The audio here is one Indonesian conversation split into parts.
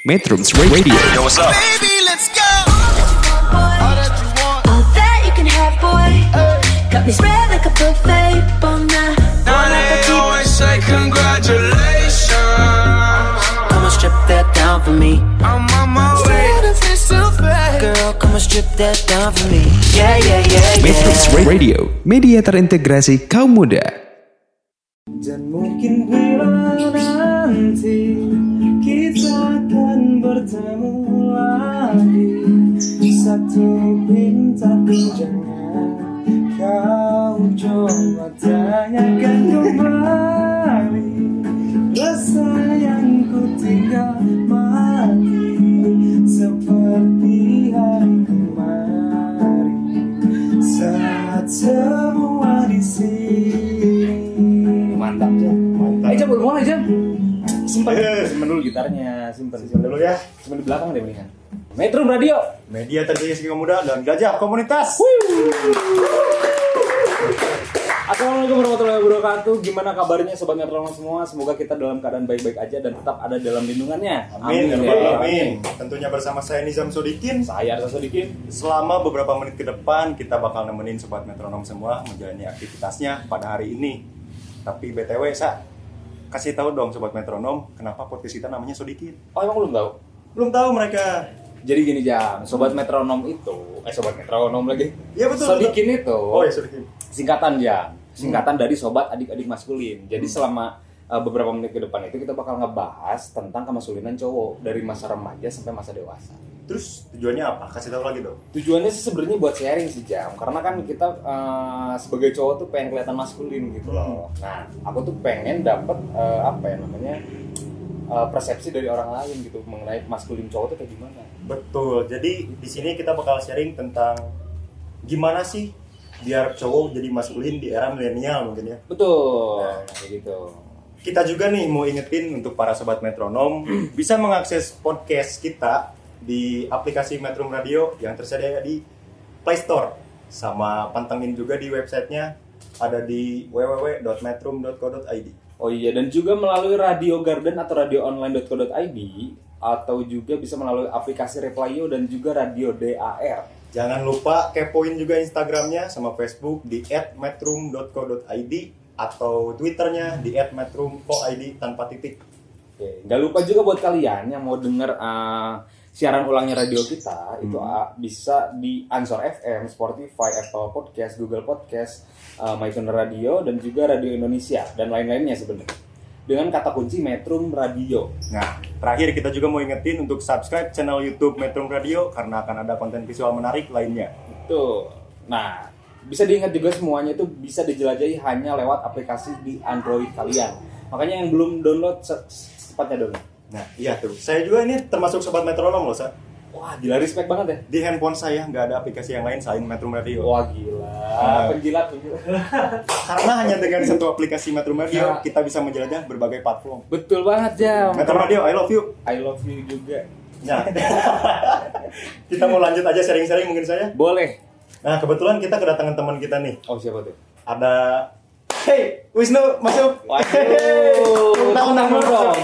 Metrums Radio. Yo, what's up? Baby, let's go. All that you can have, boy. Got me spread like a buffet, bon. Now they always say congratulations. Come and strip that down for me. I'm on my way. Girl, come and strip that down for me. Yeah, yeah, yeah, Metrums yeah. Radio, media terintegrasi kaum muda. Dan mungkin bila bertemu lagi Satu pintaku jangan kau coba tanyakan kembali Rasa yang ku tinggal mati Seperti hari kemarin Saat semua di sini Mantap, Jam. Mantap. Eh, Jam, udah mulai, Jam. Simpen. Eh. Simpen dulu gitarnya, simpen. Simpen dulu ya. Simpen di belakang deh mendingan. Metro Radio. Media terkini kaum muda dan gajah komunitas. Assalamualaikum warahmatullahi wabarakatuh. Gimana kabarnya sobat metronom semua? Semoga kita dalam keadaan baik-baik aja dan tetap ada dalam lindungannya. Amin, ya ya. Rabbal Amin. Tentunya bersama saya Nizam Sodikin. Saya Arsa Sodikin. Selama beberapa menit ke depan kita bakal nemenin sobat metronom semua menjalani aktivitasnya pada hari ini. Tapi BTW, Sa, kasih tahu dong sobat metronom kenapa podcast kita namanya Sodikin. Oh, emang belum tahu? Belum tahu mereka. Jadi gini Jam, sobat metronom itu, eh sobat metronom lagi. Iya, betul, Sodikin itu Oh ya Sodikin. singkatan Jam. Singkatan dari sobat adik-adik maskulin. Jadi selama uh, beberapa menit ke depan itu kita bakal ngebahas tentang kemaskulinan cowok dari masa remaja sampai masa dewasa. Terus tujuannya apa? Kasih tahu lagi dong. tujuannya sih sebenarnya buat sharing sih jam karena kan kita uh, sebagai cowok tuh pengen kelihatan maskulin gitu loh nah aku tuh pengen dapet uh, apa ya namanya uh, persepsi dari orang lain gitu mengenai maskulin cowok tuh kayak gimana Betul. Jadi di sini kita bakal sharing tentang gimana sih biar cowok jadi maskulin di era milenial mungkin ya. betul Nah. kayak gitu Kita juga nih mau ingetin untuk para sobat metronom bisa mengakses podcast kita di aplikasi Metro Radio yang tersedia di Play Store sama pantengin juga di websitenya ada di www.metrum.co.id. oh iya dan juga melalui radio garden atau radioonline.co.id atau juga bisa melalui aplikasi Replayo dan juga radio DAR Jangan lupa kepoin juga Instagramnya sama Facebook di @metrum.co.id atau Twitternya di @metrum.co.id tanpa titik. Oke, nggak lupa juga buat kalian yang mau denger uh, siaran ulangnya radio kita itu uh, bisa di Ansor FM, Spotify, Apple Podcast, Google Podcast, uh, MyTuner Radio dan juga Radio Indonesia dan lain-lainnya sebenarnya. Dengan kata kunci Metrum Radio. Nah, terakhir kita juga mau ingetin untuk subscribe channel YouTube Metrum Radio karena akan ada konten visual menarik lainnya. Itu. Nah, bisa diingat juga semuanya itu bisa dijelajahi hanya lewat aplikasi di Android kalian. Makanya yang belum download se- secepatnya download. Nah, iya tuh. Saya juga ini termasuk sobat metronom loh, Sa. Wah, gila respect banget ya. Di handphone saya nggak ada aplikasi yang lain selain Metrum Radio. Wah, gila. Penjilat, penjilat. Karena hanya dengan satu aplikasi Metrum Radio kita bisa menjelajah berbagai platform. Betul banget Jam. Metrum Radio, I love you. I love you juga. Nah, kita mau lanjut aja sharing-sharing mungkin saya. Boleh. Nah, kebetulan kita kedatangan teman kita nih. Oh siapa tuh? Ada Hey, Wisnu masuk. Waduh. Undang, undang, dulu dong.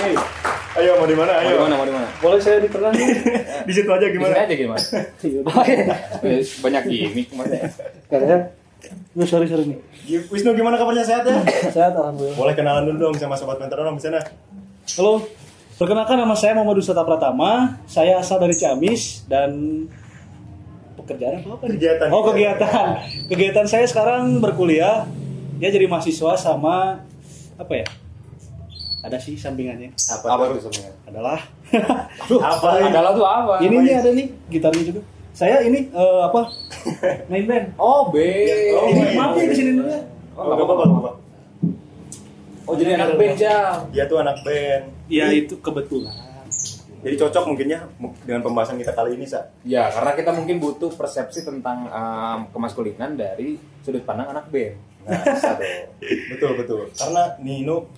Hey. Ayo mau di mana? Mau di Ayo. mana? Mau di mana? Boleh saya di nih? Di situ aja Di gimana? sini aja gimana? Oh, iya. Banyak gimmick kemarin. Kayaknya. Duh, sorry, sorry nih. Wisnu gimana kabarnya sehat ya? Sehat, Alhamdulillah. Boleh kenalan dulu dong sama sobat metronom di sana. Halo, perkenalkan nama saya Muhammad Dusata Pratama. Saya asal dari Ciamis dan pekerjaan apa apa? nih? Kegiatan. Oh, kegiatan. Kegiatan saya sekarang berkuliah. Dia jadi mahasiswa sama apa ya? Ada sih sampingannya. Apa, Apa tuh sebenarnya? Adalah. Apa? Adalah tuh apa? ini nih ada nih gitarnya juga. Saya ini eh, apa? Main band. Oh, B. Oh, ini maaf ya di sini dulu ya. Oh, gak apa-apa, apa-apa. Oh, jadi anak band Jam. Dia tuh anak band. Ya itu kebetulan. Jadi cocok mungkin ya dengan pembahasan kita kali ini, Sa. Ya, karena kita mungkin butuh persepsi tentang um, kemaskulinan dari sudut pandang anak band. Nah, bisa tuh. Betul, betul. Karena Nino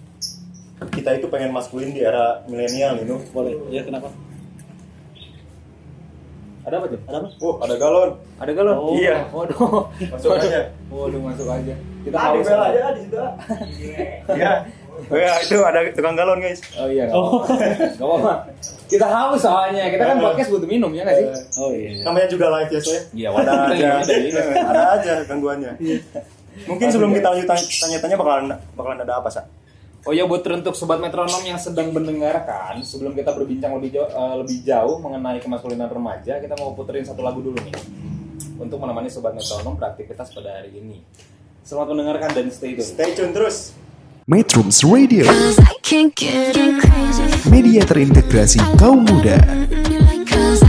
kita itu pengen maskulin di era milenial, Nino. Boleh. Ya kenapa? Ada apa, Jam? Ada apa? Oh, ada galon. Ada galon? Oh. Iya. Waduh. Masuk aja. Waduh, masuk aja. Kita Ah, di haus. bel aja di situ. ah. Iya. Oh ya, itu ada tukang galon guys. Oh iya, apa-apa. Nggak apa-apa. Kita haus soalnya. Kita kan podcast butuh minum ya nggak sih? Oh iya. Namanya juga live ya saya. Iya, Ada wadah aja, ada aja gangguannya. Mungkin sebelum kita lanjut tanya- tanya-tanya bakalan bakalan ada apa sa? Oh ya buat teruntuk sobat metronom yang sedang mendengarkan, sebelum kita berbincang lebih jauh, eh, lebih jauh mengenai kemaskulinan remaja, kita mau puterin satu lagu dulu nih untuk menemani sobat metronom beraktivitas pada hari ini. Selamat mendengarkan dan stay tune. Stay tune terus. Metrums Radio, media terintegrasi kaum muda. Cause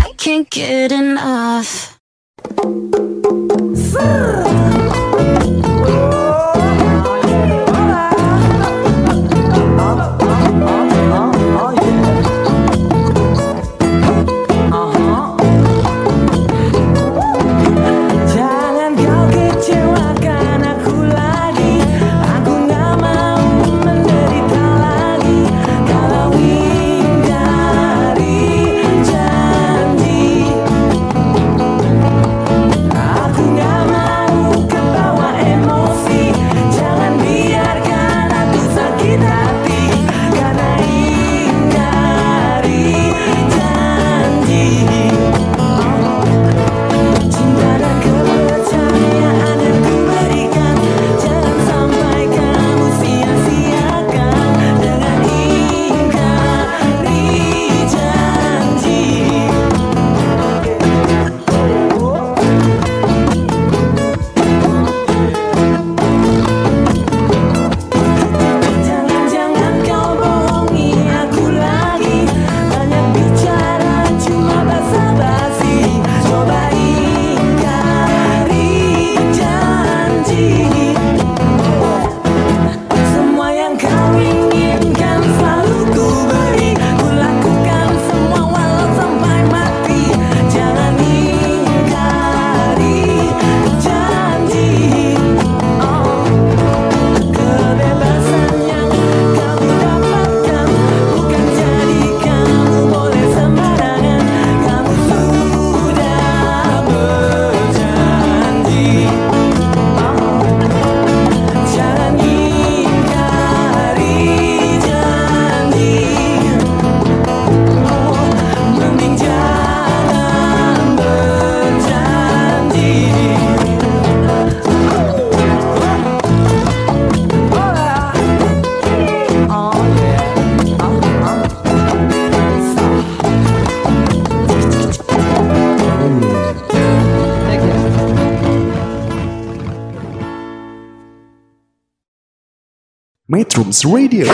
Metrums Radio,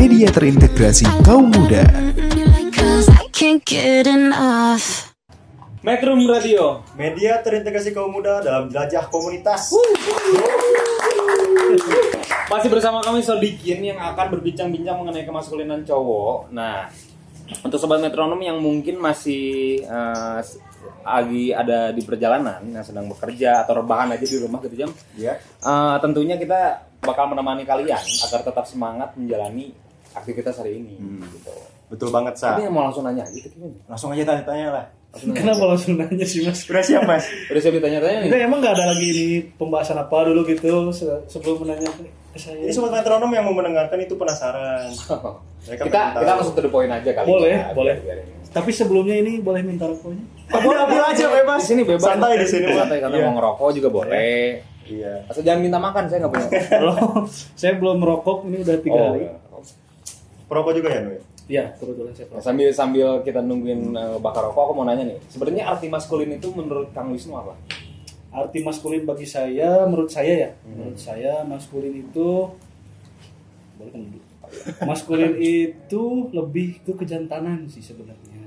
media terintegrasi kaum muda. Metrum Radio. Media terintegrasi kaum muda dalam jelajah komunitas. Masih bersama kami Sodikin yang akan berbincang-bincang mengenai kemaskulinan cowok. Nah, untuk sobat metronom yang mungkin masih eh, lagi ada di perjalanan yang sedang bekerja atau rebahan aja di rumah gitu jam. Ya. Eh, tentunya kita bakal menemani kalian agar tetap semangat menjalani aktivitas hari ini. Gitu. Betul banget sa. Ini yang mau langsung nanya gitu gimana? Langsung aja tanya-tanya lah. Kenapa langsung nanya sih mas? Udah siap mas? Udah siap ditanya-tanya nih? Kita emang nggak ada lagi ini pembahasan apa dulu gitu se- sebelum menanya ke saya. Ini sobat metronom yang mau mendengarkan itu penasaran. Mereka kita kita langsung to the point aja kali. Boleh, ya, boleh. biar- biar ini. Tapi sebelumnya ini boleh minta rokoknya? Ambil aja bebas. Di sini bebas. Santai di sini. Santai karena Iya. mau ngerokok juga boleh. Iya. Asal jangan minta makan, saya nggak punya. Kalau saya belum merokok ini udah tiga Oh, hari. Perokok juga ya Nui? Iya, kebetulan saya Nah, merokok. sambil sambil kita nungguin eh, bakar rokok, aku mau nanya nih. Sebenarnya arti maskulin itu menurut Kang Wisnu apa? Arti maskulin bagi saya, menurut saya ya, Hmm. menurut saya maskulin itu boleh kan. Maskulin itu lebih ke kejantanan sih sebenarnya.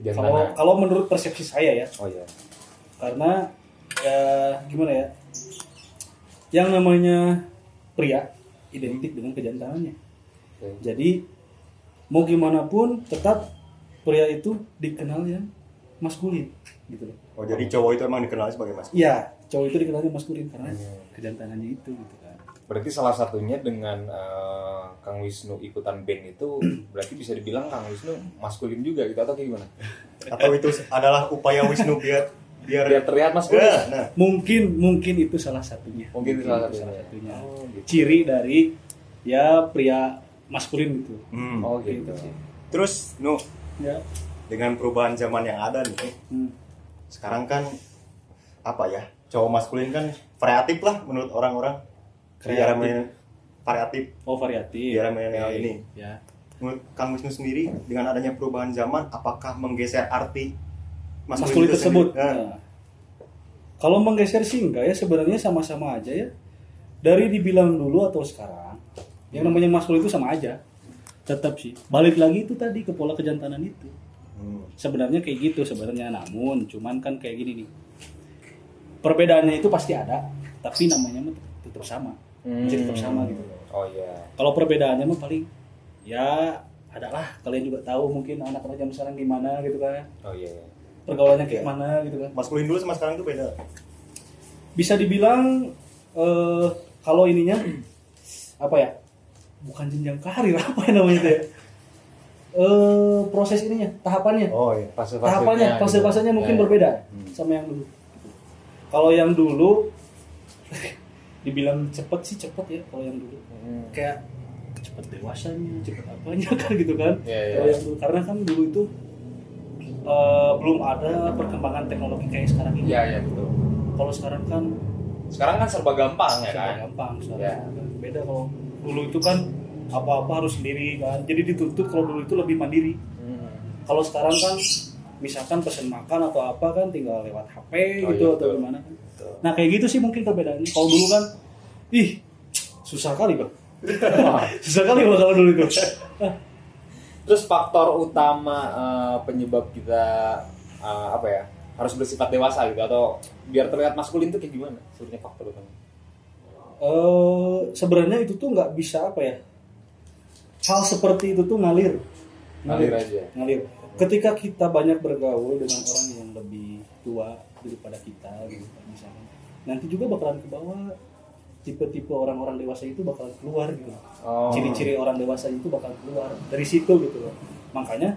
Kalau kalau menurut persepsi saya ya, Oh iya. karena ya gimana ya yang namanya pria identik dengan kejantanannya Oke. jadi mau gimana pun tetap pria itu dikenal yang maskulin gitu loh Oh jadi cowok itu emang dikenal sebagai mas? iya cowok itu dikenalnya maskulin karena Iya. kejantanannya itu gitu kan Berarti salah satunya dengan eh, Kang Wisnu ikutan band itu berarti bisa dibilang Kang Wisnu maskulin juga gitu atau kayak gimana? Atau itu adalah upaya Wisnu biar biar biar terlihat maskulin. Nah, nah. mungkin mungkin itu salah satunya Mungkin itu salah satunya. Oh, gitu. ciri dari ya pria maskulin gitu Hmm. Oh gitu. Terus nu ya dengan perubahan zaman yang ada nih hmm. sekarang kan apa ya cowok maskulin kan variatif lah menurut orang-orang Kreatif. milenial- variatif. Oh variatif. Era milenial Oke. ini. Ya. Menurut Kang Wisnu sendiri dengan adanya perubahan zaman apakah menggeser arti maskulin itu tersebut. sendiri? Nah, Nah, kalau menggeser sih enggak ya sebenarnya sama-sama aja ya. Dari dibilang dulu atau sekarang yang namanya maskulin itu sama aja. Tetap sih. Balik lagi itu tadi ke pola kejantanan itu. Hmm. sebenarnya kayak gitu sebenarnya namun cuman kan kayak gini nih. Perbedaannya itu pasti ada tapi namanya tetap sama masih tetap sama gitu Oh iya. kalau perbedaannya mah paling ya adalah kalian juga tahu mungkin anak-anak zaman sekarang gimana gitu kan Oh iya. iya. pergaulannya kayak mana gitu kan maskulin dulu sama sekarang itu beda bisa dibilang eh, kalau ininya apa ya bukan jenjang karir apa ya namanya itu ya eh proses ininya tahapannya oh iya Fase-fasenya tahapannya gitu. fase-fasenya mungkin Ya, ya. berbeda Hmm. sama yang dulu kalau yang dulu dibilang cepet sih cepet ya kalau yang dulu Hmm. kayak cepet dewasanya cepet apanya kan gitu kan Iya, iya. kalau yang dulu karena kan dulu itu eh, belum ada perkembangan teknologi kayak sekarang ini Iya iya betul. kalau sekarang kan Sekarang kan serba gampang ya serba kan. gampang sekarang Ya. beda kalau dulu itu kan apa-apa harus sendiri kan jadi dituntut kalau dulu itu lebih mandiri Hmm. kalau sekarang kan misalkan pesen makan atau apa kan tinggal lewat HP Oh, gitu iya, atau gimana kan nah kayak gitu sih mungkin perbedaannya. Kalau dulu kan ih susah kali bang. Susah kali bang kalau dulu itu. Terus faktor utama eh, penyebab kita eh, apa ya harus bersifat dewasa gitu atau biar terlihat maskulin tuh kayak gimana? Sebenarnya faktor utama. eh sebenarnya itu tuh nggak bisa apa ya hal seperti itu tuh ngalir. Ngalir aja. ngalir. Ketika kita banyak bergaul dengan orang yang lebih tua daripada kita gitu nanti juga bakalan ke bawah. Tipe-tipe orang-orang dewasa itu bakalan keluar gitu. Oh. ciri-ciri orang dewasa itu bakal keluar dari situ gitu loh. Makanya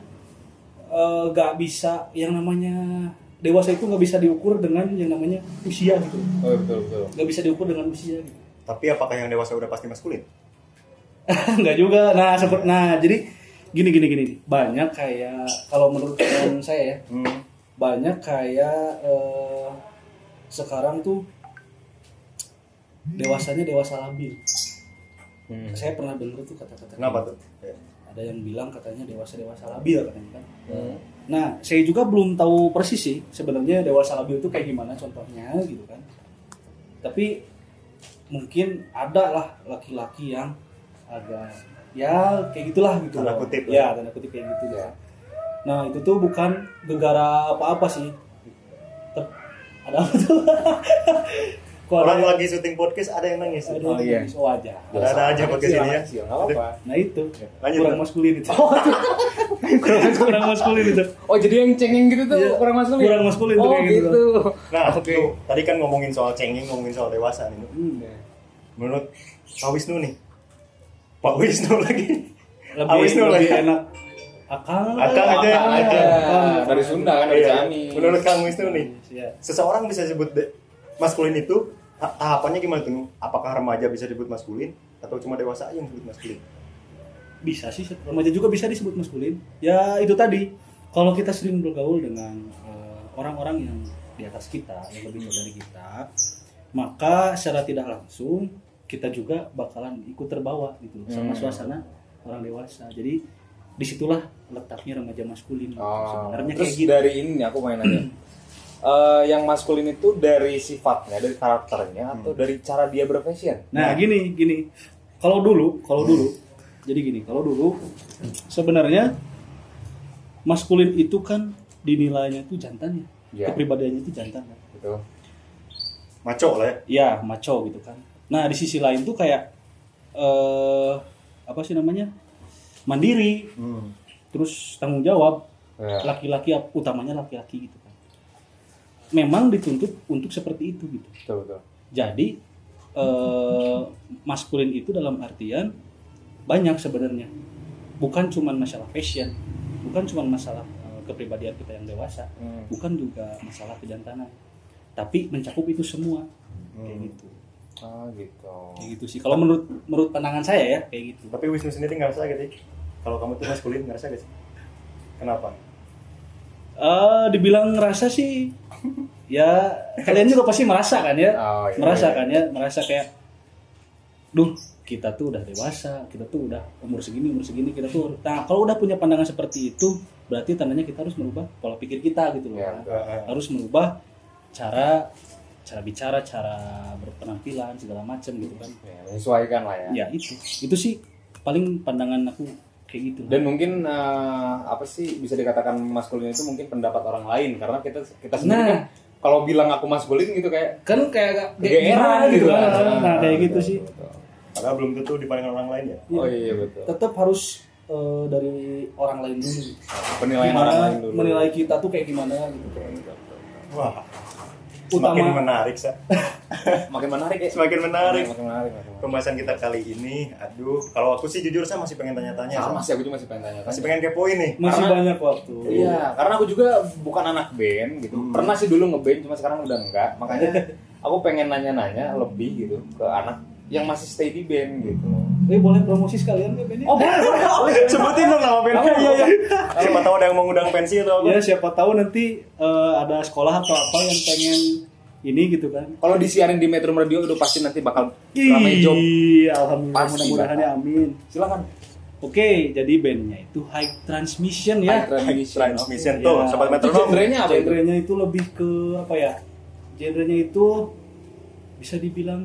eh, nggak bisa yang namanya dewasa itu nggak bisa diukur dengan yang namanya usia gitu. Oh betul betul. nggak bisa diukur dengan usia gitu. Tapi apakah yang dewasa udah pasti maskulin? Nggak juga. Nah seperti nah jadi gini gini gini. Banyak kayak kalau menurut teman saya ya hmm. banyak kayak eh, sekarang tuh dewasanya dewasa labil. Hmm. saya pernah dengar tuh kata-kata kenapa tuh? Ya. ada yang bilang katanya dewasa dewasa labil katanya kan. Hmm. nah saya juga belum tahu persis sih sebenarnya dewasa labil itu kayak gimana contohnya gitu kan. Tapi mungkin ada lah laki-laki yang agak ya kayak gitulah gitu Tanda kutip ya tanda kutip kayak gitu ya. Nah itu tuh bukan gegara apa-apa sih. Tep- ada apa tuh orang ada- lagi syuting podcast ada yang nangis ada Oh, yang iya. oh aja Ada-ada aja podcast ini ya. Apa-apa. nah itu Lanjut, kurang maskulin itu kurang, kurang maskulin itu Oh jadi yang cengeng gitu tuh Iya. kurang maskulin? Kurang maskulin tuh oh, kayak gitu. gitu. nah Oke. tuh, tadi kan ngomongin soal cengeng ngomongin soal dewasa nih. Hmm. menurut Pak Wisnu nih Pak Wisnu lagi Pak lebih, Wisnu lebih lagi enak akang Akang aja, Akang aja. Dari Sunda kan dari Iya. Ciamis. menurut Kang Wisnu nih ya. seseorang bisa sebut maskulin itu tahapannya gimana tuh? Apakah remaja bisa disebut maskulin atau cuma dewasa aja yang disebut maskulin? bisa sih remaja juga bisa disebut maskulin ya itu tadi kalau kita sering bergaul dengan eh, orang-orang yang di atas kita yang lebih tua dari kita maka secara tidak langsung kita juga bakalan ikut terbawa gitu sama Hmm. suasana orang dewasa jadi di situlah letaknya remaja maskulin Oh, sebenarnya terus kayak gitu dari ini aku main nanya. Eh, yang maskulin itu dari sifatnya, dari karakternya, atau dari cara dia berfashion? Nah, gini, gini. Kalau dulu, kalau dulu, jadi gini, kalau dulu sebenarnya maskulin itu kan dinilainya itu jantan ya. Iya. Kepribadiannya itu jantan kan. Gitu. Maco lah ya. Iya, maco gitu kan. Nah, di sisi lain tuh kayak eh apa sih namanya? Mandiri, Hmm. terus tanggung jawab. Ya. Laki-laki utamanya laki-laki gitu. Memang dituntut untuk seperti itu gitu. Betul betul. Jadi eh, maskulin itu dalam artian banyak sebenarnya. Bukan cuma masalah fashion, bukan cuma masalah eh, kepribadian kita yang dewasa Hmm. bukan juga masalah kejantanan tapi mencakup itu semua kayak Hmm. gitu Ah gitu. kayak gitu sih kalau menurut menurut pandangan saya ya kayak gitu Tapi Wisnu sendiri ngerasa gitu. ya? Kalau kamu tuh maskulin ngerasa gak sih? Kenapa? Eh, dibilang ngerasa sih ya kalian juga pasti merasa kan ya Oh, iya, merasa iya. kan ya merasa kayak duh kita tuh udah dewasa kita tuh udah umur segini umur segini kita tuh nah kalau udah punya pandangan seperti itu berarti tandanya kita harus merubah pola pikir kita gitu loh Iya, kan. harus merubah cara cara bicara cara berpenampilan segala macam gitu kan Ya, menyesuaikan lah ya. ya itu itu sih paling pandangan aku kayak gitu Dan mungkin eh, apa sih bisa dikatakan maskulin itu mungkin pendapat orang lain karena kita kita sendiri Nah. kan kalau bilang aku maskulin gitu kayak kan kayak kegeeran gitu kan. nah kayak gitu sih Padahal belum tentu dipandang orang lain ya. Oh iya betul. tetap harus eh, dari orang lain dulu Penilaian Gimana orang lain dulu. menilai kita tuh kayak gimana gitu Wah, Utama- semakin menarik, Sa. Makin menarik ya. Semakin menarik. Makin menarik. Makin menarik. Pembahasan kita kali ini, aduh, kalau aku sih jujur saya masih pengen tanya-tanya. Sama Sa. sih aku juga masih pengen tanya. Masih pengen kepoin nih. masih Karena- banyak waktu Iya, karena aku juga bukan anak band gitu. Pernah sih dulu ngeband, cuma sekarang udah enggak. Makanya aku pengen nanya-nanya lebih gitu ke anak yang masih stay di band gitu. Eh boleh promosi sekalian ya Ben? Oh, boleh, boleh. Sebutin dong nama bandnya. Iya, iya. Siapa tahu ada yang mau ngundang pensi atau apa. Ya siapa tahu nanti eh, ada sekolah atau apa yang pengen ini gitu kan. Kalau disiarin di Metro Radio udah pasti nanti bakal ramai job. Ih, alhamdulillah Pasti mudah-mudahan ya amin. Silakan. Oke, jadi bandnya itu High Transmission High ya. Transmission. Transmission Iya. tuh, sobat Itu metronom. genrenya apa itu? Genrenya itu lebih ke apa ya? Genrenya itu bisa dibilang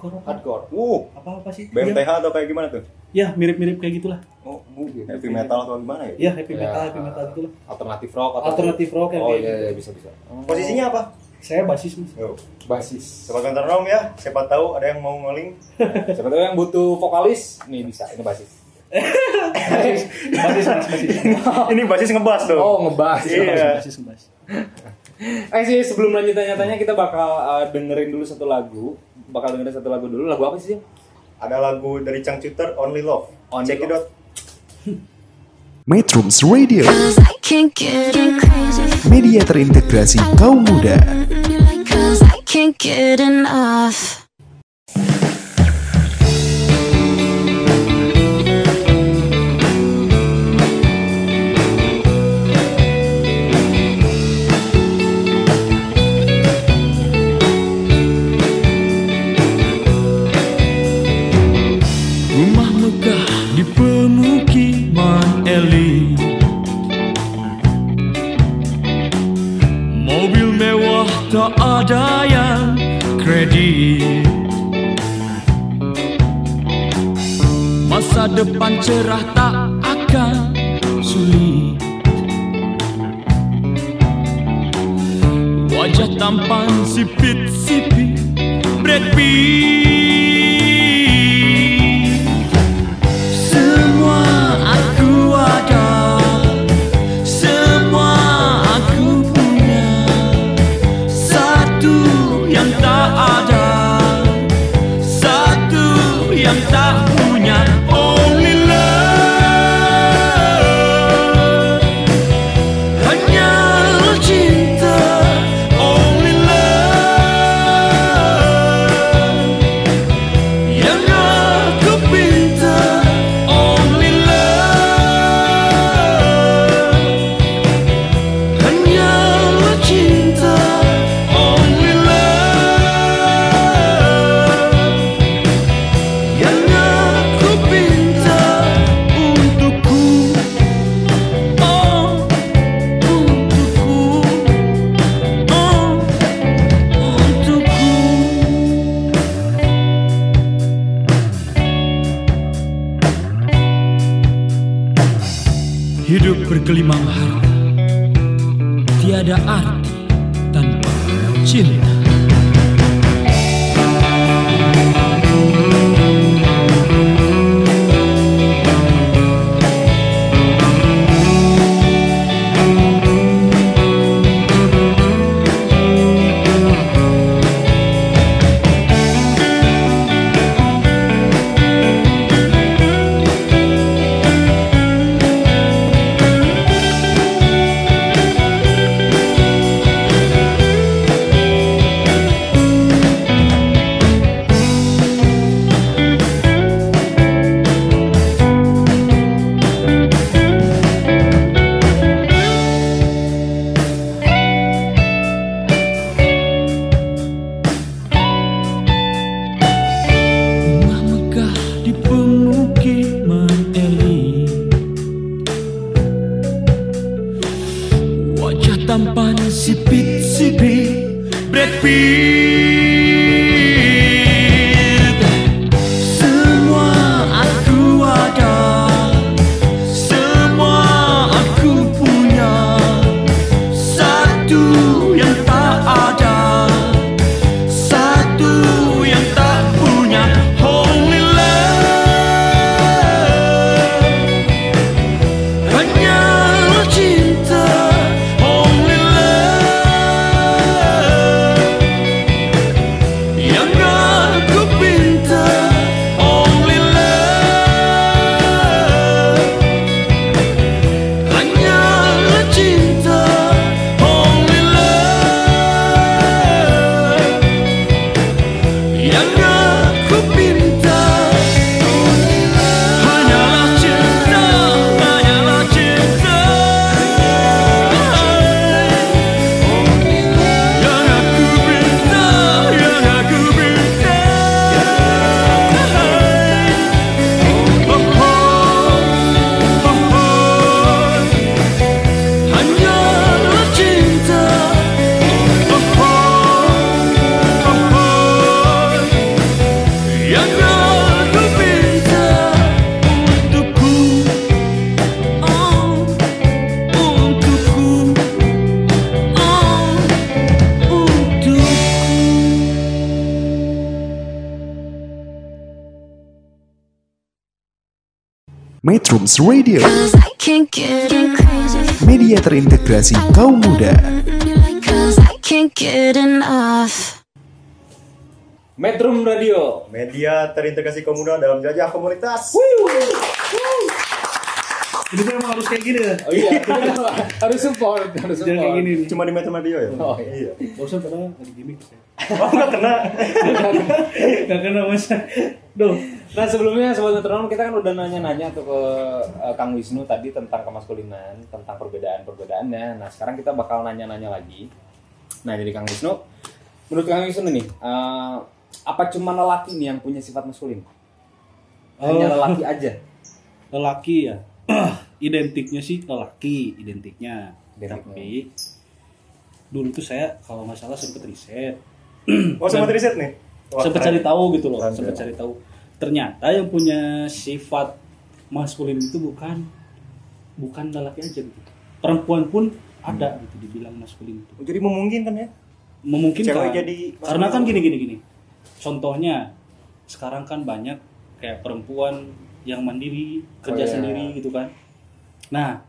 hardcore apa? Hardcore. Uh, apa apa sih? BMTH atau kayak gimana tuh? Ya, mirip-mirip kayak gitulah. Oh, heavy metal atau gimana ya? Ya, heavy metal, Ya. heavy metal gitulah. alternatif rock atau Alternatif rock yang Oh kayak iya, gitu. iya bisa bisa. Posisinya apa? Saya basis Mas. Yo, Basis. sobat metronom ya, siapa tahu ada yang mau ngoling. Siapa tahu yang butuh vokalis, nih bisa, ini basis. basis, basis, basis. Ini basis ngebas tuh. Oh, ngebas. Iya. Basis, basis. Eh sih sebelum lanjut tanya-tanya kita bakal uh, dengerin dulu satu lagu. Bakal dengerin satu lagu dulu. Lagu apa sih? Ada lagu dari Chang Chuter, Only Love. Only Check it Love. out. Metrums Radio, media terintegrasi kaum muda. Cause I can't get enough. Depan cerah tak akan sulit Wajah tampan sipit-sipit Brad Pitt. Semua aku ada Semua aku punya. Satu yang tak ada Satu yang tak punya. Only Radio, Cause I can't get crazy. media terintegrasi kaum muda. Metrum Radio. Media terintegrasi kaum muda dalam jajah komunitas. Ini tuh emang harus kayak gini ya. Oh iya, harus support, harus support. Jangan kayak gini nih. Cuma di Radio ya? Oh, iya. Gak usah karena ada gimmick saya. Oh, nggak kena. Gak kena masa. Duh. Nah sebelumnya sobat metronom kita kan udah nanya-nanya tuh ke eh, Kang Wisnu tadi tentang kemaskulinan, tentang perbedaan-perbedaannya. Nah sekarang kita bakal nanya-nanya lagi. Nah jadi Kang Wisnu, menurut Kang Wisnu nih, eh, apa cuma lelaki nih yang punya sifat maskulin? Hanya Oh. lelaki aja. Lelaki ya. Identiknya sih lelaki, identiknya. Identiknya. Tapi dulu tuh saya kalau nggak salah sempet riset, Oh, sempat riset nih. Wah, sempet keren. cari tahu gitu loh, sempet keren. cari tahu. Ternyata yang punya sifat maskulin itu bukan bukan lelaki aja gitu. Perempuan pun ada gitu dibilang maskulin itu. Jadi memungkinkan ya? memungkinkan Cewek jadi karena kan gini gini gini contohnya sekarang kan banyak kayak perempuan yang mandiri kerja Oh, iya. sendiri gitu kan nah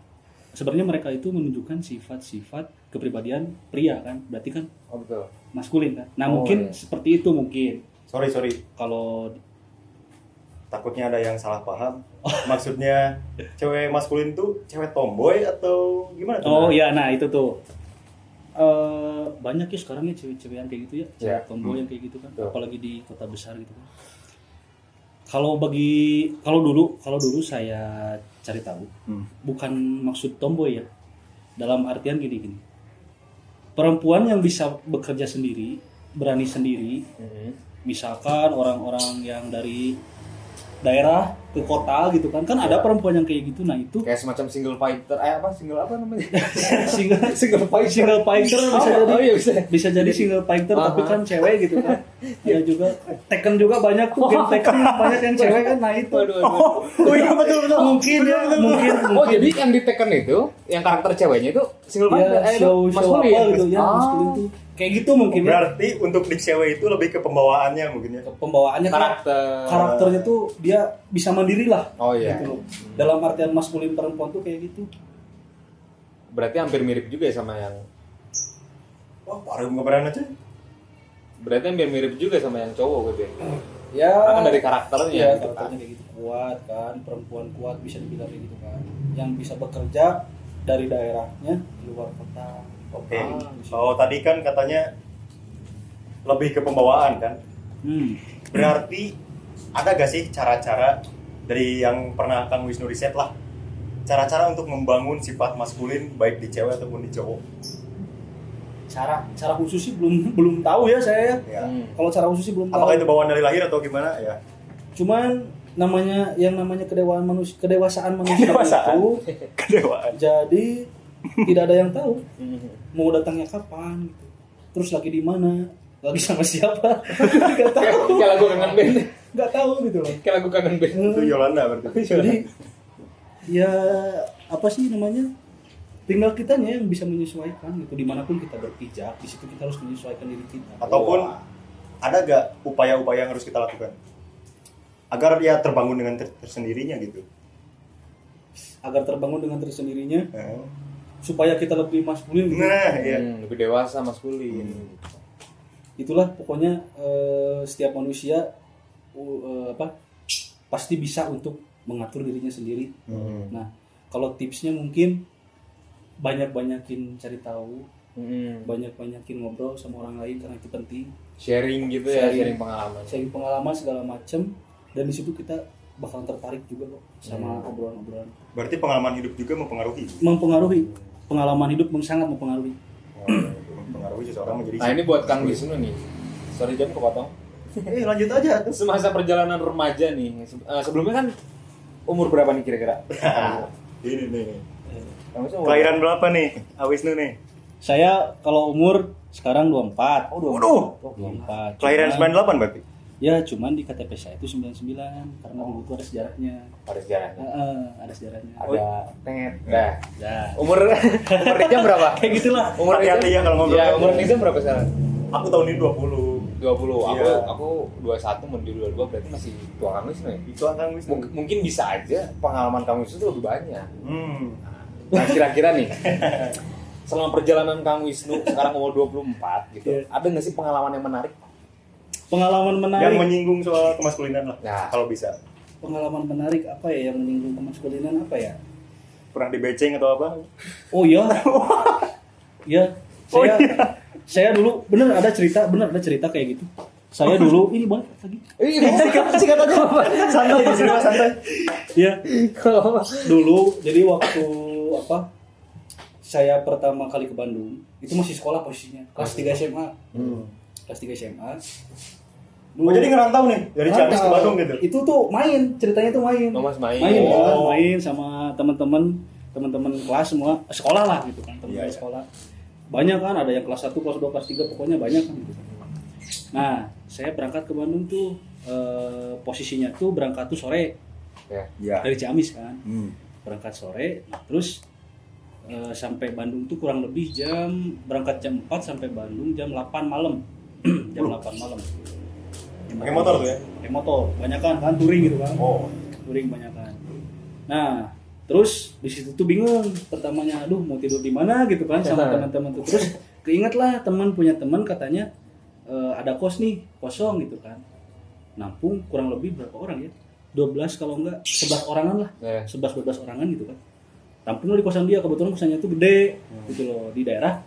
sebenarnya mereka itu menunjukkan sifat-sifat kepribadian pria kan berarti kan Oh betul. maskulin kan nah Oh, mungkin iya. seperti itu mungkin Sorry, sorry. kalau Takutnya ada yang salah paham. Maksudnya cewek maskulin tuh cewek tomboy atau gimana tuh? oh ya nah itu tuh Eh, banyak ya sekarang ya cewek-cewek yang kayak gitu ya cewek Ya. tomboy yang kayak gitu kan Betul. apalagi di kota besar gitu kan kalau bagi kalau dulu kalau dulu saya cari tahu Hmm. bukan maksud tomboy ya dalam artian gini gini perempuan yang bisa bekerja sendiri berani sendiri misalkan orang-orang yang dari daerah ke kota gitu kan kan ada perempuan yang kayak gitu nah itu Kayak semacam single fighter, eh apa single apa namanya? single single fighter. single fighter bisa Oh, jadi oh iya, bisa. bisa jadi single fighter tapi Aha. kan cewek gitu kan ada juga Tekken juga banyak tuh game Tekken banyak yang cewek kan nah itu waduh. Oh iya betul betul. mungkin ya mungkin Oh jadi yang di Tekken itu, yang karakter ceweknya itu single fighter, ya eh, itu show show maskulin. apa gitu ya Ah. maskulin tuh kayak gitu mungkin ya Berarti untuk di cewek itu lebih ke pembawaannya mungkin ya. pembawaannya kan Karakter. karakternya tuh dia bisa mandiri lah Oh iya. gitu loh. dalam artian maskulin perempuan tuh kayak gitu Berarti hampir mirip juga ya sama yang Wah, parah gambaran aja. Berarti hampir mirip juga sama yang cowok gitu. ya. ya Karena kan dari karakternya ya gitu kan. karakternya kayak gitu kuat kan perempuan kuat bisa dibilang kayak gitu kan yang bisa bekerja dari daerahnya di luar kota Oke. Ah, bisa. Oh, tadi kan katanya lebih ke pembawaan kan. hmm. Berarti ada gak sih cara-cara dari yang pernah Kang Wisnu riset lah cara-cara untuk membangun sifat maskulin baik di cewek ataupun di cowok cara cara khusus sih belum belum tahu ya saya ya. Hmm. kalau cara khusus sih belum tahu. apakah itu bawaan dari lahir atau gimana? Ya. Cuman namanya yang namanya kedewaan manusia kedewasaan manusia Kedewasaan. itu kedewaan. jadi tidak ada yang tahu. Mau datangnya kapan gitu. terus lagi di mana? Lagi sama siapa? Nggak tahu. Kayak lagu kangen band. nggak tahu gitu loh. Kayak lagu kangen band. itu Yolanda berarti. Jadi ya apa sih namanya tinggal kitanya yang bisa menyesuaikan gitu di mana pun kita berpijak di situ kita harus menyesuaikan diri kita. Ataupun ada gak upaya-upaya yang harus kita lakukan? Agar ya terbangun dengan ter- tersendirinya gitu. Agar terbangun dengan tersendirinya Nah, supaya kita lebih maskulin gitu. nah iya. Hmm, lebih dewasa maskulin. itulah pokoknya eh, setiap manusia u- eh, apa pasti bisa untuk mengatur dirinya sendiri. Hmm. nah kalau tipsnya mungkin banyak-banyakin cari tahu Hmm. banyak-banyakin ngobrol sama orang lain karena itu penting Sharing gitu ya, Sharing. sharing pengalaman. sharing pengalaman segala macam dan di situ kita bakal tertarik juga kok sama Hmm. obrolan-obrolan berarti pengalaman hidup juga mempengaruhi mempengaruhi pengalaman hidup meng- sangat mempengaruhi Oh, mempengaruhi seseorang menjadi Nah ini buat Kang Wisnu nih. Sorry jam kepotong. eh lanjut aja Semasa perjalanan remaja nih, eh, sebelumnya kan umur berapa nih kira-kira? ini nih kelahiran berapa nih Awisnu nih saya kalau umur sekarang 24 Oh, dua Waduh. 24 kelahiran Cuman- 98 berarti Ya, cuman di KTP saya itu 99 karena dulu itu ada sejarahnya. Ada sejarahnya. Heeh, ada sejarahnya. Ada tet. Dah. Ya. Umur umur Nizam berapa? Kayak gitulah. Umur Hati-hati ya kalau ngobrol. Ya, umur Nizam berapa sekarang? aku tahun ini 20 20 aku Iya. aku 21 menuju 22 berarti masih tua Kang Wisnu ya Itu akan Wisnu. Mung- mungkin bisa aja pengalaman Kang Wisnu itu lebih banyak Hmm. Nah kira-kira nih selama perjalanan Kang Wisnu sekarang umur 24 gitu Iya. ada nggak sih pengalaman yang menarik Pengalaman Yang menarik. menyinggung soal kemaskulinan lah. Nah. Kalau bisa. pengalaman menarik apa ya yang menyinggung kemaskulinan apa ya? Pernah dibeceng atau apa? Oh iya. Iya. Oh, Saya iya. saya dulu bener ada cerita, bener ada cerita kayak gitu. Saya dulu ini boleh lagi. Sikat, sikat aja. santai di sini santai. Iya. Dulu jadi waktu apa? Saya pertama kali ke Bandung, itu masih sekolah posisinya, kelas 3 SMA. Kelas 3 SMA. Oh, jadi ngerantau nih dari Ciamis ke Bandung gitu. Itu tuh main, ceritanya tuh main. Oh, Mas main. Main, Oh. kan, main sama teman-teman teman-teman kelas semua sekolah lah gitu kan teman Iya, iya. sekolah banyak kan ada yang kelas 1, kelas 2, kelas 3 pokoknya banyak kan gitu. nah saya berangkat ke Bandung tuh eh, posisinya tuh berangkat tuh sore ya Ya. dari Ciamis kan Hmm. Berangkat sore nah, terus eh, sampai Bandung tuh kurang lebih jam berangkat jam 4 sampai Bandung jam 8 malam. Jam 8 malam. Pakai motor tuh ya? pakai motor banyak kan kan touring gitu kan? Oh. touring banyak kan nah terus di situ tuh bingung. Pertamanya aduh mau tidur di mana? gitu kan sama teman-teman tuh. Terus keinget lah teman punya teman katanya "Eh, ada kos nih kosong gitu kan. Nampung kurang lebih berapa orang ya 12 kalau enggak 11 orangan lah Ya. 11 12 orangan gitu kan tampung di kosan dia kebetulan kosannya tuh gede gitu loh di daerah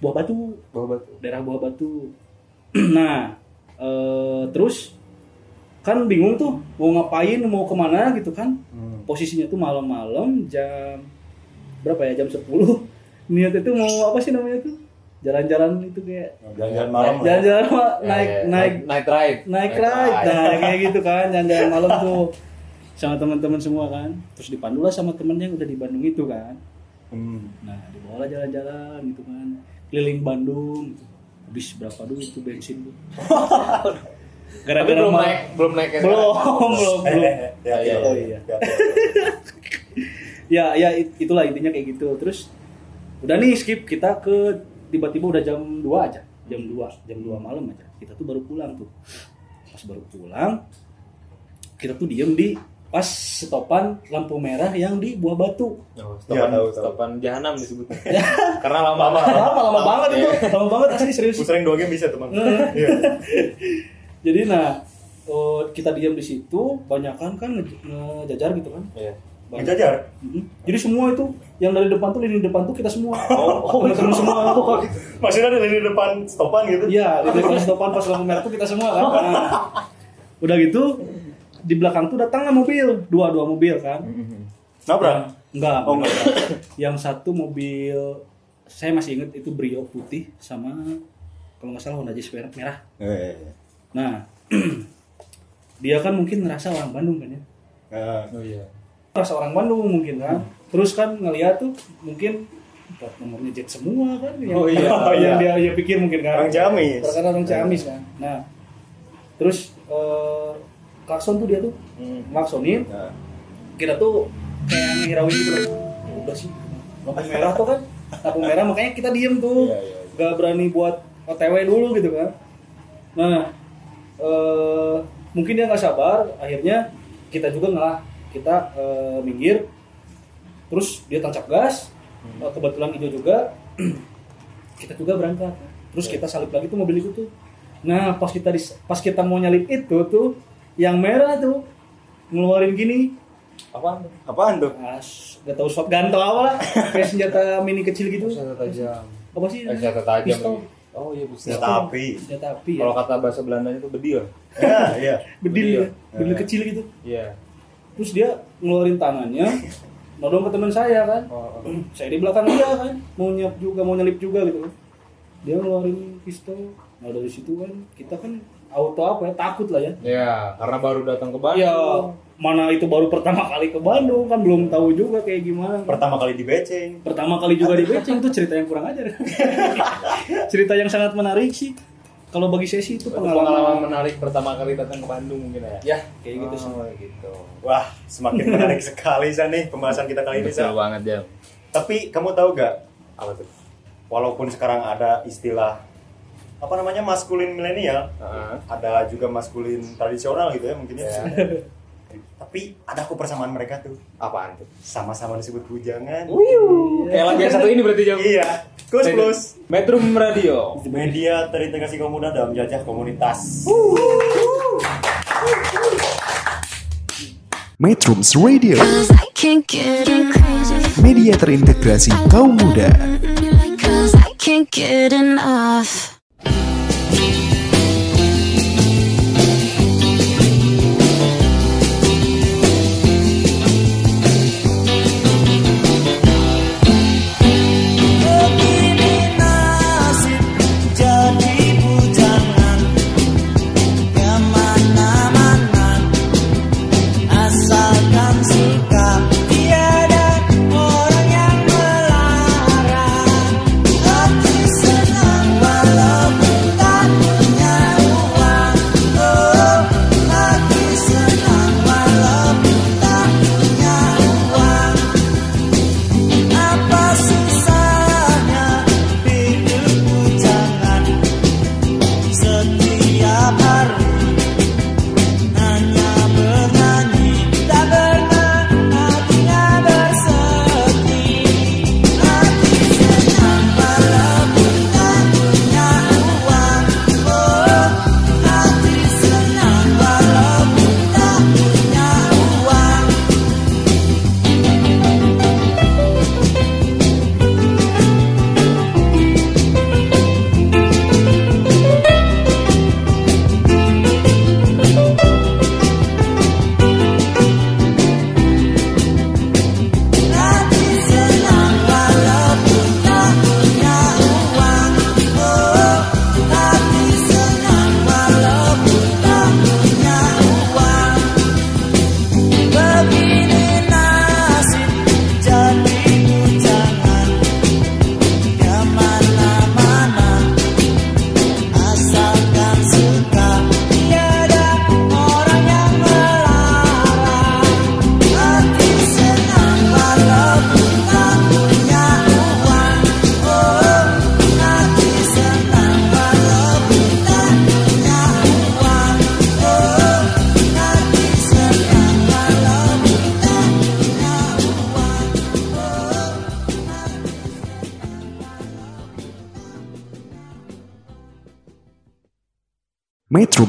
Buah Batu bawa batu daerah Buah Batu. nah, eh, terus kan bingung tuh mau ngapain, mau ke mana gitu kan? Posisinya tuh malam-malam jam berapa ya? Jam 10 Niat itu mau apa sih namanya tuh? Jalan-jalan itu kayak Jalan-jalan malam. lah. jalan-jalan Ya, naik ya. naik night ride naik ride, nah kayak gitu kan, jalan-jalan malam tuh sama teman-teman semua kan. Terus dipandu lah sama temennya yang udah di Bandung itu kan. Hmm. Nah, dibawa lah jalan-jalan gitu kan. Keliling Bandung. gitu. Habis berapa duit tuh bensin tuh. Gara-gara belum naik belum naik Belum, belum, belum. eh, ya, ya, Oh, ya, iya. ya, ya. Ya, ya it- itulah intinya kayak gitu. Terus udah nih skip kita ke tiba-tiba udah jam 2 aja. Jam 2, jam 2 malam aja. Kita tuh baru pulang tuh. Pas baru pulang kita tuh diem di pas stopan lampu merah yang di Buah Batu. Oh, Ya, stopan, tahu, tahu. stopan jahanam disebutnya karena lama Lama. Lama, lama banget itu. Lama banget asli serius. Sering dua game bisa teman. Iya. Jadi nah eh, kita diam di situ, banyakan kan nge- ngejajar gitu kan. Iya. Banyak. Ngejajar. Jadi semua itu yang dari depan tuh lini depan tuh kita semua. Oh, teman-teman semua tuh. Maksudnya dari depan stopan gitu. Iya, di depan stopan pas lampu merah tuh kita semua kan. Nah, udah gitu di belakang tuh datangnya mobil, dua-dua mobil kan. Nabrak. Enggak. Oh, enggak. Yang satu mobil saya masih ingat itu Brio putih sama kalau nggak salah Honda Jazz merah. merah. Eh, Nah, dia kan mungkin ngerasa orang Bandung kan ya. Nah, oh iya Ngerasa orang Bandung mungkin kan. Terus kan ngeliat tuh mungkin plat nomornya jet semua kan. Yang, Oh iya. yang dia, dia pikir mungkin kan. Orang Ciamis. Karena orang Ciamis kan. Nah, terus eh, klakson tuh dia tuh klaksonin. nah. Kita tuh kayak ngirauin gitu loh. Udah sih. Lampu merah tuh kan. Lampu merah makanya kita diem tuh. Iya, iya, Gak berani buat OTW dulu gitu kan. Nah, eh, mungkin dia nggak sabar. Akhirnya kita juga ngalah. Kita eh, minggir. Terus dia tancap gas. Eh, kebetulan hijau juga. kita juga berangkat. Terus kita salip lagi tuh mobil itu tuh. Nah, pas kita dis- pas kita mau nyalip itu tuh, yang merah tuh ngeluarin gini. apaan tuh Apaan tuh? As, gak tahu shotgun atau apa lah. Kayak senjata mini kecil gitu. senjata tajam Apa sih? eh, senjata tajam Pistol. oh iya pistol Senjata api. Senjata api ya. kalau kata bahasa Belandanya itu bedil Ya, iya. bedil Bedil. ya. Bedil kecil gitu. iya Terus dia ngeluarin tangannya, nodong ke teman saya kan. oh, oh. Saya di belakang dia kan, mau nyap juga, mau nyelip juga gitu kan. Dia ngeluarin pistol. Nah dari situ kan kita kan auto apa ya takut lah ya. ya karena baru datang ke Bandung Ya mana itu baru pertama kali ke Bandung kan belum tahu juga kayak gimana. Pertama kali dibeceng. Pertama kali juga di beceng itu cerita yang kurang ajar. cerita yang sangat menarik sih. Kalau bagi saya sih itu pengalaman, pengalaman menarik pertama kali datang ke Bandung mungkin ya Ya, kayak gitu sih. oh, gitu Wah, semakin menarik sekali San nih pembahasan kita kali ini. betul San. banget jam Tapi kamu tahu gak? apa tuh Walaupun sekarang ada istilah apa namanya maskulin milenial, Heeh. ada juga maskulin tradisional gitu ya mungkin ya. Ya. Tapi ada kok persamaan mereka tuh. Apaan tuh? Sama-sama disebut bujangan. Kayak lagu yang satu ini berarti jam. Iya. Kus plus. Metro Radio. Media terintegrasi kaum muda dalam jajah komunitas. Metrums Radio, Cause I can't get crazy. media terintegrasi kaum muda.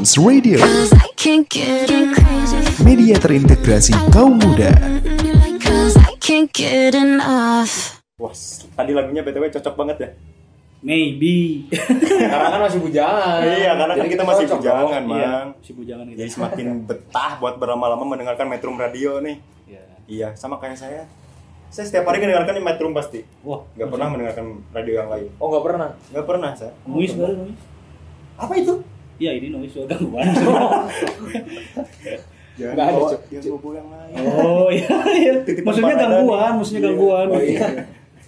Metrums Radio, Cause I can't get crazy. media terintegrasi kaum muda. Cause I can't get enough. Wah, tadi lagunya BTW cocok banget ya. Maybe. Karena kan masih bujangan. Iya, karena kan kita masih bujangan. Mang. si bujangan gitu. Jadi semakin betah buat berlama-lama mendengarkan Metro Radio nih. Iya. Iya, sama kayak saya. Saya setiap hari mendengarkan di Metro pasti. Wah, Gak pernah mendengarkan radio yang lain. Oh nggak pernah. Gak pernah saya. noise baru. Apa itu? Iya, ini noise juga gangguan. Jangan Nggak ada, bawa yang bobo yang lain. oh, iya, iya. Maksudnya gangguan, maksudnya Iya. gangguan. Oh iya.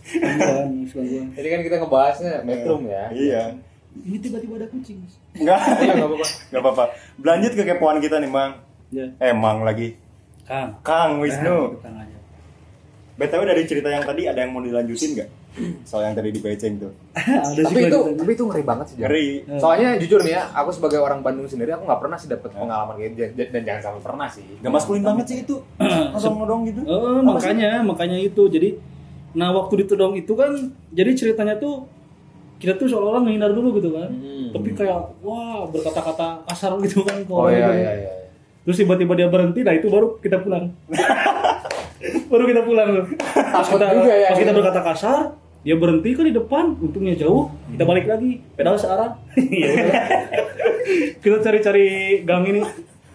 Gangguan, maksud gangguan. Jadi kan kita ngebahasnya Metro ya. Iya. Ini tiba-tiba ada kucing. Enggak. Iya nggak apa-apa. Gak apa-apa. Berlanjut ke kepoan kita nih, Mang. Ya, Eh, Mang lagi. Kang. Kang Wisnu. Kang aja. BTW dari cerita yang tadi ada yang mau dilanjutin nggak? Soal yang tadi di Beceng tuh. ada sih Tapi itu tapi itu ngeri banget sih. Ngeri. Soalnya jujur nih ya, aku sebagai orang Bandung sendiri aku nggak pernah sih dapet pengalaman kayak gitu dan jangan sampai pernah sih. Gak maskulin banget sih itu. Gitu. Oh, Apa makanya, makanya itu. Jadi nah waktu di Tudong itu kan jadi ceritanya tuh kita tuh seolah-olah menghindar dulu gitu kan. Hmm. Tapi kayak wah berkata-kata kasar gitu kan Oh iya gitu. iya iya. Terus tiba-tiba dia berhenti, nah itu baru kita pulang. baru kita pulang Takut kita, juga ya, pas kita gitu. berkata kasar, dia berhenti kan di depan, untungnya jauh, kita balik lagi, pedal searah. Ya udah. kita cari-cari gang ini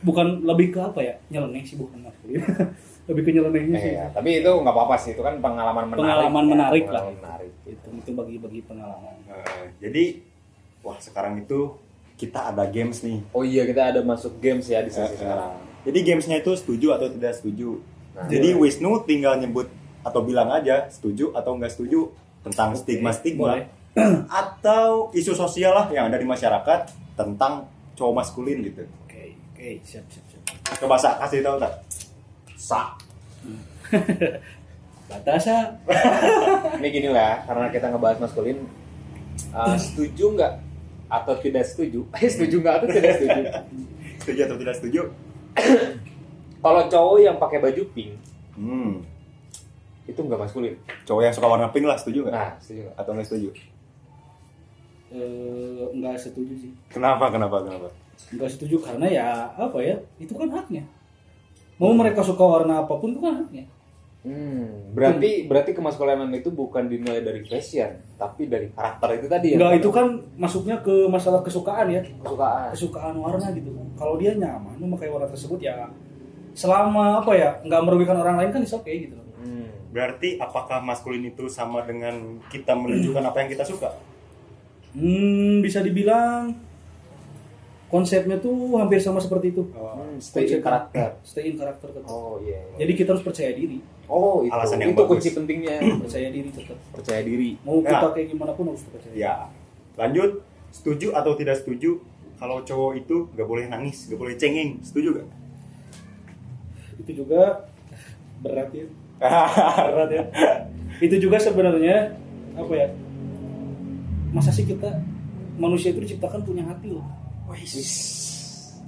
bukan lebih ke apa ya? Nyeleneh sih bukan lebih ke nyelenehnya sih. Iya, tapi itu nggak apa-apa sih, itu kan pengalaman menarik. Pengalaman ya, menarik lah. pengalaman menarik. Itu itu bagi-bagi pengalaman. Nah, jadi wah sekarang itu kita ada games nih. Oh iya, kita ada masuk games ya di sesi Eh, sekarang. Jadi gamesnya itu setuju atau tidak setuju. Nah, Jadi Wisnu tinggal nyebut atau bilang aja setuju atau enggak setuju tentang stigma-stigma atau isu sosial lah yang ada di masyarakat tentang cowok maskulin gitu. Oke, oke, siap, siap, siap. Coba Sa, kasih tahu tak? Sa. Batasa. Ini gini lah, karena kita ngebahas maskulin, uh, setuju nggak atau tidak setuju? Eh, setuju nggak atau tidak setuju? Setuju atau tidak setuju? Kalau cowok yang pakai baju pink Hmm. Itu nggak maskulin. Cowok yang suka warna pink lah setuju nggak? Nah, setuju nggak? Atau nggak setuju? Eh, nggak setuju sih Kenapa? Kenapa? Kenapa? nggak setuju karena ya apa ya itu kan haknya mau mereka suka warna apa pun itu kan haknya Hmm, berarti berarti kemaskulinan itu bukan dinilai dari fashion, tapi dari karakter itu tadi ya. Enggak itu kan masuknya ke masalah kesukaan ya kesukaan. kesukaan warna gitu kan kalau dia nyaman memakai warna tersebut ya selama apa ya nggak merugikan orang lain kan oke okay, gitu Hmm. Berarti apakah maskulin itu sama dengan kita menunjukkan apa yang kita suka? hmm bisa dibilang konsepnya tuh hampir sama seperti itu Hmm, stay in karakter. stay in karakter tetap Oh iya. iya. jadi kita harus percaya diri oh itu Alasan yang itu bagus. kunci pentingnya. percaya diri tetap Percaya diri. mau kita Ya. kayak gimana pun harus percaya diri Ya. Lanjut. Setuju atau tidak setuju? Kalau cowok itu nggak boleh nangis, nggak boleh cengeng. Setuju gak? itu juga berat ya berat ya. Itu juga sebenarnya apa ya masa sih kita manusia itu diciptakan punya hati loh.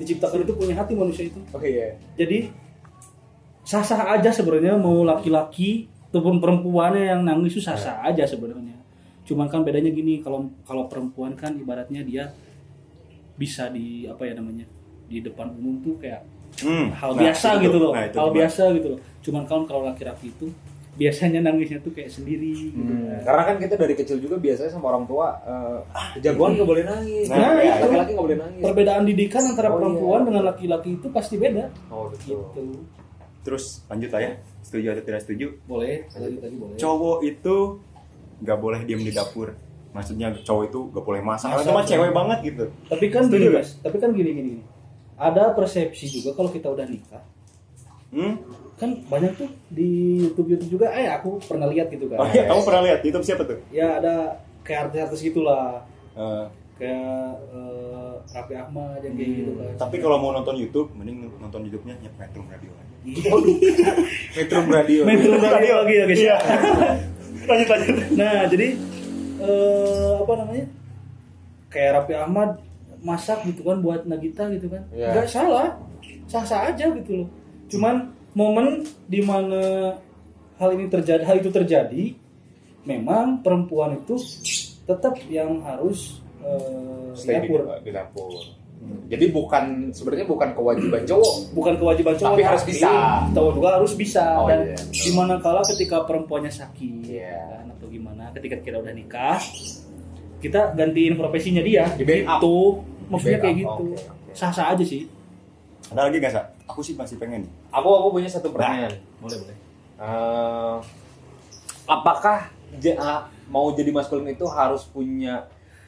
Diciptakan itu punya hati manusia itu. Oh iya. jadi sah-sah aja sebenarnya mau laki-laki ataupun perempuannya yang nangis itu sah-sah aja sebenarnya. Cuman kan bedanya gini kalau kalau perempuan kan ibaratnya dia bisa di apa ya namanya di depan umum tuh kayak Hmm. hal Nah, biasa itu gitu loh Nah, itu hal gimana? biasa gitu loh cuman kan kalau laki-laki itu biasanya nangisnya tuh kayak sendiri gitu Hmm, kan. Karena kan kita dari kecil juga biasanya sama orang tua eh, jagoan nggak boleh nangis. Nah, ya, itu. laki-laki nggak boleh nangis. perbedaan didikan antara Oh, perempuan iya. dengan laki-laki itu pasti beda Oh betul. gitu Terus lanjut lah ya. Setuju atau tidak setuju? boleh tadi tadi boleh Cowok itu nggak boleh diem di dapur. Maksudnya cowok itu nggak boleh masak. Masak. Cuma cewek banget gitu. tapi kan Setuju gini mas tapi kan gini gini, gini. Ada persepsi juga kalau kita udah nikah Hmm? kan banyak tuh di YouTube YouTube juga eh aku pernah lihat gitu kan Oh iya, kamu pernah lihat YouTube siapa tuh? ya ada kayak artis-artis gitulah Eh, kayak eh, Raffi Ahmad yang kayak gitu kan tapi kalau mau nonton YouTube, mending nonton YouTube-nya Nyep Metro Radio aja. Metro Radio. Metro Radio lagi ya guys Iya. lanjut lanjut. nah jadi eh, apa namanya kayak Raffi Ahmad masak gitu kan buat Nagita gitu kan Iya. nggak salah sah sah aja gitu loh cuman momen di mana hal ini terjadi hal itu terjadi memang perempuan itu tetap yang harus eh, Stay dapur di dapur. Jadi bukan sebenarnya bukan kewajiban cowok. bukan kewajiban cowok Tapi harus bisa. cowok juga harus bisa Oh, dan iya. di mana kala ketika perempuannya sakit Iya. kan, atau gimana ketika kita udah nikah kita gantiin profesinya dia Di backup. gitu maksudnya Di kayak gitu oke. sah sah aja sih Ada lagi nggak sa? Aku sih masih pengen nih. Aku aku punya satu pertanyaan. boleh boleh Eh, apakah ja- ah, mau jadi maskulin itu harus punya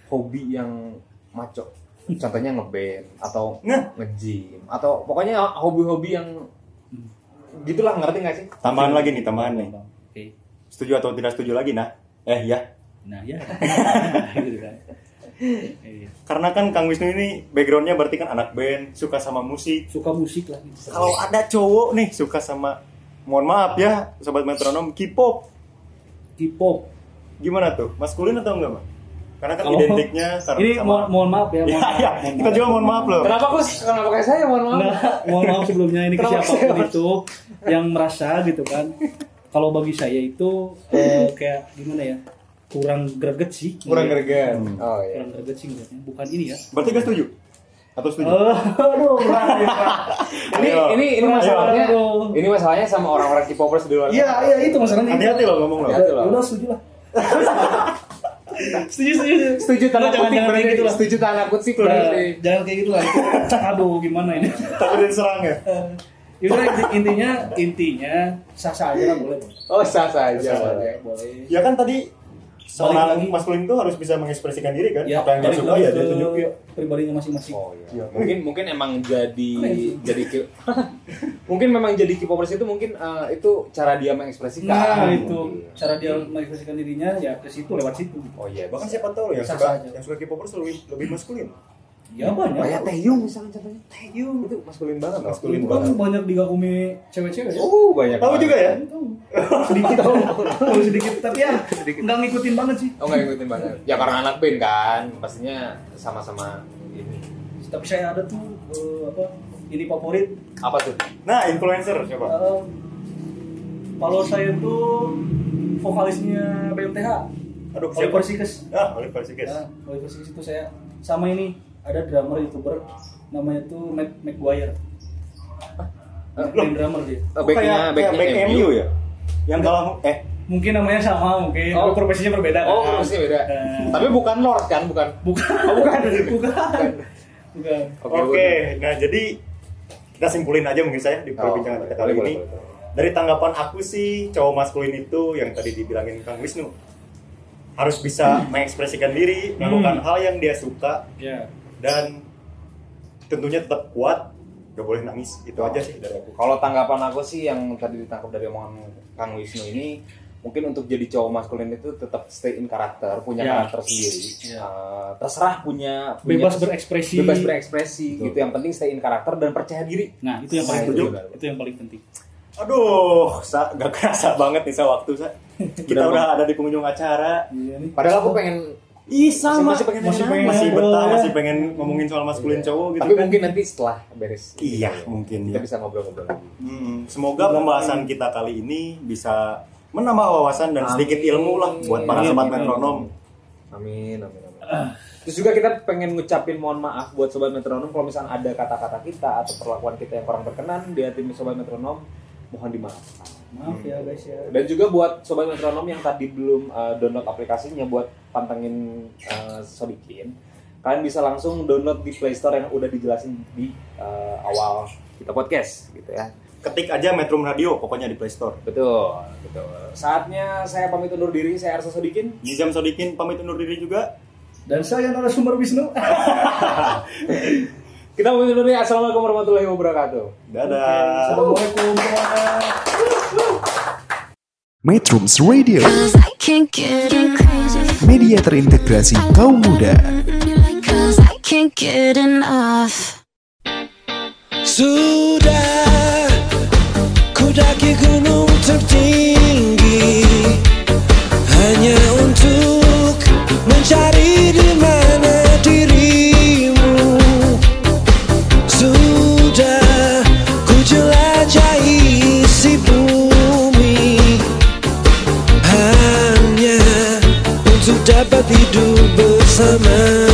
hobi yang maco? Contohnya ngeband atau Nah. nge-gym atau pokoknya hobi-hobi yang gitulah ngerti nggak sih? Tambahan lagi nih, tambahan nih. oke Setuju atau tidak setuju lagi nah? Eh ya. Nah ya gitu kan Iya. Karena kan Kang Wisnu ini backgroundnya berarti kan anak band, suka sama musik. suka musik lah gitu. Kalau ada cowok nih suka sama, mohon maaf ya, sobat metronom, K-pop, K-pop gimana tuh? Maskulin atau enggak, Bang? Karena kan Kalau- identiknya ini sama. mohon, mohon maaf ya mohon Ya, maaf, ya, mohon kita maaf. juga mohon maaf loh. Kenapa Kus? Kenapa kayak saya mohon maaf? Nggak, mohon maaf sebelumnya ini ke siapa pun itu yang merasa gitu kan. Kalau bagi saya itu eh, kayak gimana ya? Kurang greget sih. Kurang Iya. greget. Hmm. Oh iya. Kurang greget sih ngeliatnya. Bukan ini ya. Berarti gak setuju? Atau setuju? Eh, aduh. Ini Ayo. ini ini masalahnya. Ini masalahnya sama orang-orang K-popers di luar. Iya, sana. iya itu masalahnya. Hati-hati loh ngomong loh. Hati-hati loh. Udah setuju lah. setuju, setuju. Setuju tanda Jangan- kutip jangan berarti. kayak gitu lah. Setuju tanda kutip Nah, berarti. jangan kayak gitu lah. Aduh, gimana ini? Takut diserang ya? Ya udah, inti- intinya intinya sah-sah aja lah boleh. boleh. Oh sah saja. Sah boleh. Boleh. Ya kan tadi seorang lagi. maskulin itu harus bisa mengekspresikan diri kan? Ya, Apa yang dia suka ya dia tunjukin. pribadinya masing-masing. Oh iya. Mungkin mungkin emang jadi jadi mungkin memang jadi K-popers itu mungkin eh, itu cara dia mengekspresikan. Nah itu Iya. cara dia mengekspresikan dirinya ya ke situ lewat situ. Oh iya. Bahkan siapa tahu loh yang suka yang suka K-popers lebih lebih maskulin. Ya banyak. Kayak Taeyong misalnya contohnya. Taeyong itu maskulin banget loh. Maskulin Itu kan banyak digakumi cewek-cewek ya. Oh, banyak. Tahu banget. juga ya? sedikit tahu sedikit tapi ya nggak ngikutin banget sih Oh, nggak ngikutin banget. Ya karena anak band kan, pastinya sama-sama ini. tapi saya ada tuh eh, apa ini favorit Apa tuh? Nah, influencer siapa? Eh, kalau saya tuh vokalisnya BMTH Aduh, Oliver? Sikes Ah, Oliver Sikes. Nah, Oliver Sikes itu saya sama ini ada drummer youtuber namanya tuh Mac McGuire main drummer dia. Oh, Oh, backnya, kayak, kayak backnya back MU ya? Yang kalau eh. Mungkin namanya sama mungkin. Oh. profesinya berbeda kan? Oh, harusnya beda. Eh, Tapi bukan Lord kan, bukan. bukan. Oh, bukan. bukan. Bukan. Oke, nah jadi kita simpulin aja mungkin saya di Oh, perbincangan kita kali boleh, ini. boleh, boleh. Dari tanggapan aku sih cowok maskulin itu yang tadi dibilangin Kang Wisnu harus bisa mengekspresikan diri, melakukan hal yang dia suka. Ya dan tentunya tetap kuat, gak boleh nangis. Itu aja sih dari aku. Kalau tanggapan aku sih yang tadi ditangkap dari omongan Kang Wisnu ini mungkin untuk jadi cowok maskulin itu tetap stay in karakter, punya Ya. karakter sendiri. Ya. Eh, terserah punya, bebas punya- berekspresi bebas berekspresi Betul. gitu. Yang penting stay in karakter dan percaya diri. nah itu yang paling penting itu yang paling penting Aduh, sa, gak kerasa banget nih sa waktu sa. Kita udah ada di pengunjung acara. iya nih Padahal aku pengen Ih sama, Masih- masih pengen masih, main. masih betah, masih pengen ngomongin soal maskulin cowok gitu tapi kan. mungkin nanti setelah beres. Iya, mungkin Kita ya. bisa ngobrol-ngobrol lagi. Hmm, semoga pembahasan kita kali ini bisa menambah wawasan dan sedikit Amin. ilmu lah buat para sobat amin. metronom. Amin, amin, amin. Terus juga kita pengen ngucapin mohon maaf buat sobat metronom kalau misalnya ada kata-kata kita atau perlakuan kita yang kurang berkenan di hati sobat metronom, mohon dimaafkan. maaf ya guys ya Dan juga buat sobat metronom yang tadi belum uh, download aplikasinya buat pantengin uh, Sodikin, kalian bisa langsung download di Play Store yang udah dijelasin di uh, awal kita podcast gitu ya. Ketik aja Metro Radio pokoknya di Play Store. Betul, betul. Saatnya saya pamit undur diri, saya Arsa Sodikin. Nizam Sodikin pamit undur diri juga. dan saya narasumber Wisnu Kita pamit undur diri. Assalamualaikum warahmatullahi wabarakatuh. Dadah. Assalamualaikum semuanya Metrums Radio, Media terintegrasi kaum muda. Sudah ku daki gunung tertinggi hanya untuk mencari di hidup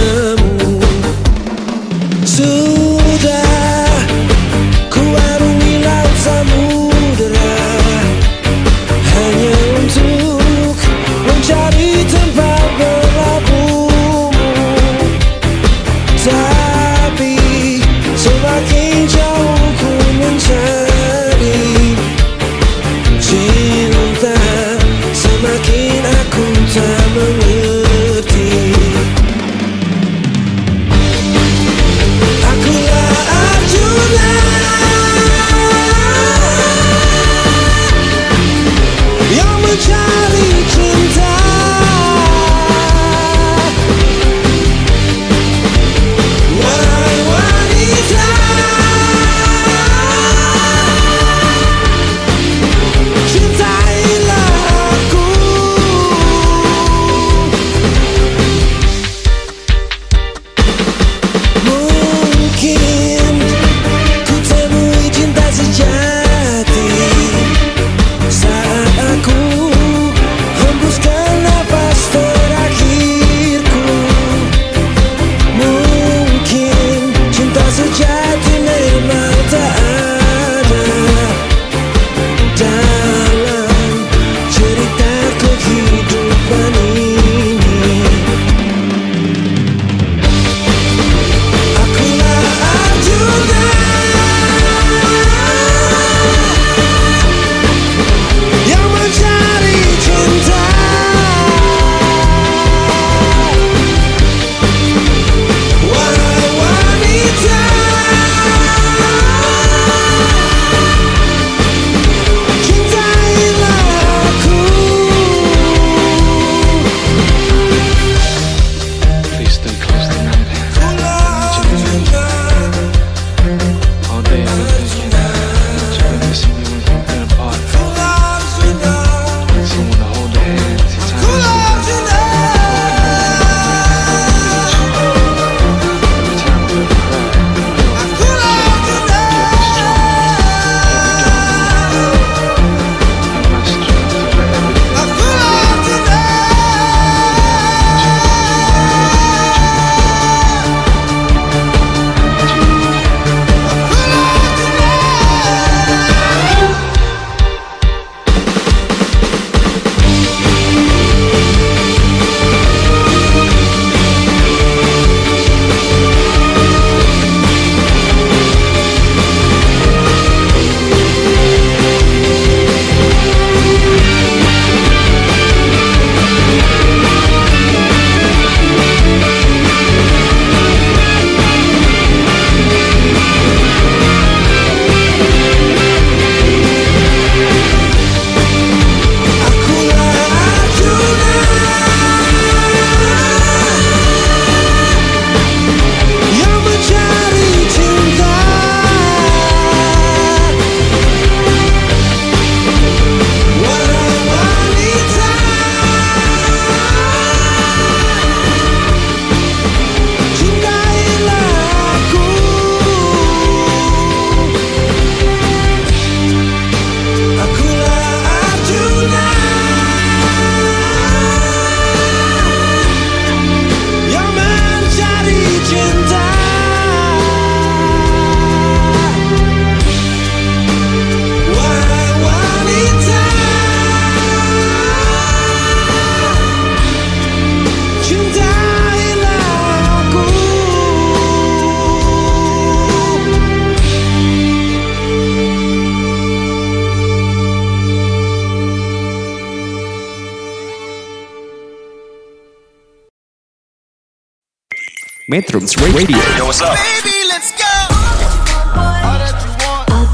Metrums Radio. Yo, what's up? All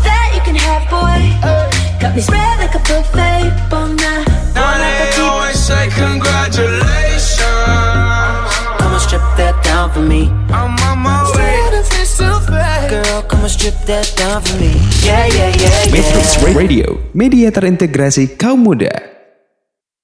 that you can have, boy. Got me spread like a buffet. Bon night. Now they always say congratulations. Come and strip that down for me. I'm on my way. Girl, come and strip that down for me. Yeah, yeah, yeah, yeah. Metrums Radio, media terintegrasi kaum muda.